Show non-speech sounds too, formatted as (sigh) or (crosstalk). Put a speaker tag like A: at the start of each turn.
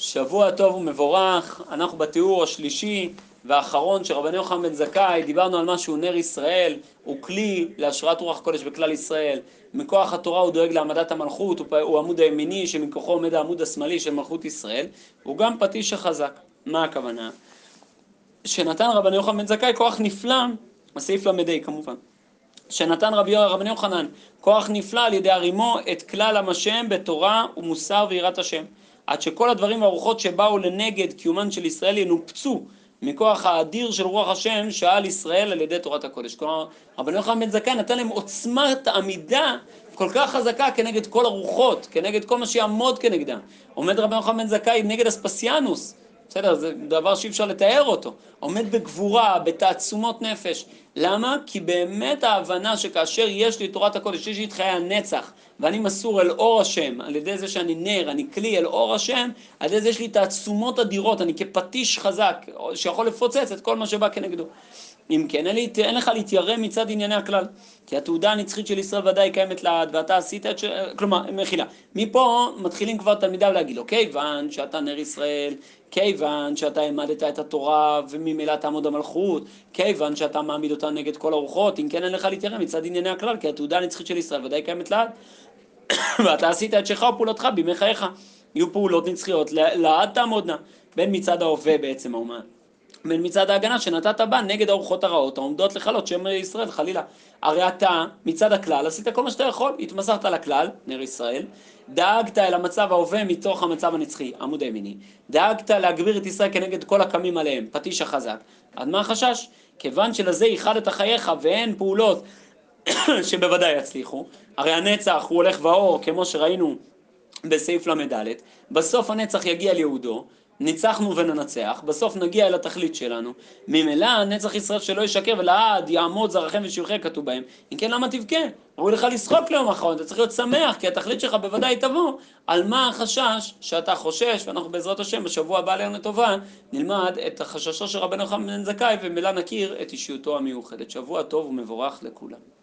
A: שבוע טוב ומבורך, אנחנו בתיאור השלישי והאחרון של רבני יוחנן בן זכאי, דיברנו על מה שהוא נר ישראל, הוא כלי להשראת רוח הקודש בכלל ישראל, מכוח התורה הוא דואג להעמדת המלכות, הוא, הוא עמוד הימיני שמכוחו עומד העמוד השמאלי של מלכות ישראל, הוא גם פטיש החזק. מה הכוונה? שנתן רבני יוחנן בן זכאי כוח נפלא, הסעיף ל"ה כמובן, שנתן רבי רבני יוחנן כוח נפלא על ידי הרימו את כלל עם השם בתורה ומוסר ויראת השם. עד שכל הדברים והרוחות שבאו לנגד קיומן של ישראל ינופצו מכוח האדיר של רוח השם שעל ישראל על ידי תורת הקודש. כלומר, רבני יוחנן בן זכאי נתן להם עוצמת עמידה כל כך חזקה כנגד כל הרוחות, כנגד כל מה שיעמוד כנגדם. עומד רבי יוחנן בן זכאי נגד אספסיאנוס, בסדר, זה דבר שאי אפשר לתאר אותו. עומד בגבורה, בתעצומות נפש. למה? כי באמת ההבנה שכאשר יש לי תורת הקודש, יש לי את חיי הנצח, ואני מסור אל אור השם, על ידי זה שאני נר, אני כלי אל אור השם, על ידי זה יש לי תעצומות אדירות, אני כפטיש חזק, שיכול לפוצץ את כל מה שבא כנגדו. אם כן, אין, לי, אין לך להתיירא מצד ענייני הכלל. כי התעודה הנצחית של ישראל ודאי קיימת לעד, ואתה עשית את ש... כלומר, מחילה. מפה מתחילים כבר תלמידיו להגיד לו, כיוון שאתה נר ישראל, כיוון שאתה העמדת את התורה וממילא תעמוד המלכות, כיוון שאתה מעמיד אותה נגד כל הרוחות, אם כן אין לך להתיירא מצד ענייני הכלל, כי התעודה הנצחית של ישראל ודאי קיימת לעד. (coughs) ואתה עשית את שלך ופעולתך בימי חייך. יהיו פעולות נצחיות, לעד תעמודנה. בין מצד ההווה בעצם האומן. בין מצד ההגנה שנתת בה נגד האורחות הרעות העומדות לכלות שם ישראל, חלילה. הרי אתה, מצד הכלל, עשית כל מה שאתה יכול, התמסרת לכלל, נר ישראל, דאגת אל המצב ההווה מתוך המצב הנצחי, עמוד הימיני, דאגת להגביר את ישראל כנגד כל הקמים עליהם, פטיש החזק. עד מה החשש? כיוון שלזה ייחדת חייך ואין פעולות (coughs) שבוודאי יצליחו, הרי הנצח הוא הולך ואור, כמו שראינו בסעיף ל"ד, בסוף הנצח יגיע ליהודו, ניצחנו וננצח, בסוף נגיע אל התכלית שלנו. ממילא נצח ישראל שלא ישקר ולעד יעמוד זרעכם ושבחי כתוב בהם. אם כן, למה תבכה? ראוי לך לשחוק ליום האחרון, אתה צריך להיות שמח, כי התכלית שלך בוודאי תבוא. על מה החשש שאתה חושש, ואנחנו בעזרת השם בשבוע הבא עלינו לטובה, נלמד את החששו של רבנו חמד בן זכאי, וממילא נכיר את אישיותו המיוחדת. שבוע טוב ומבורך לכולם.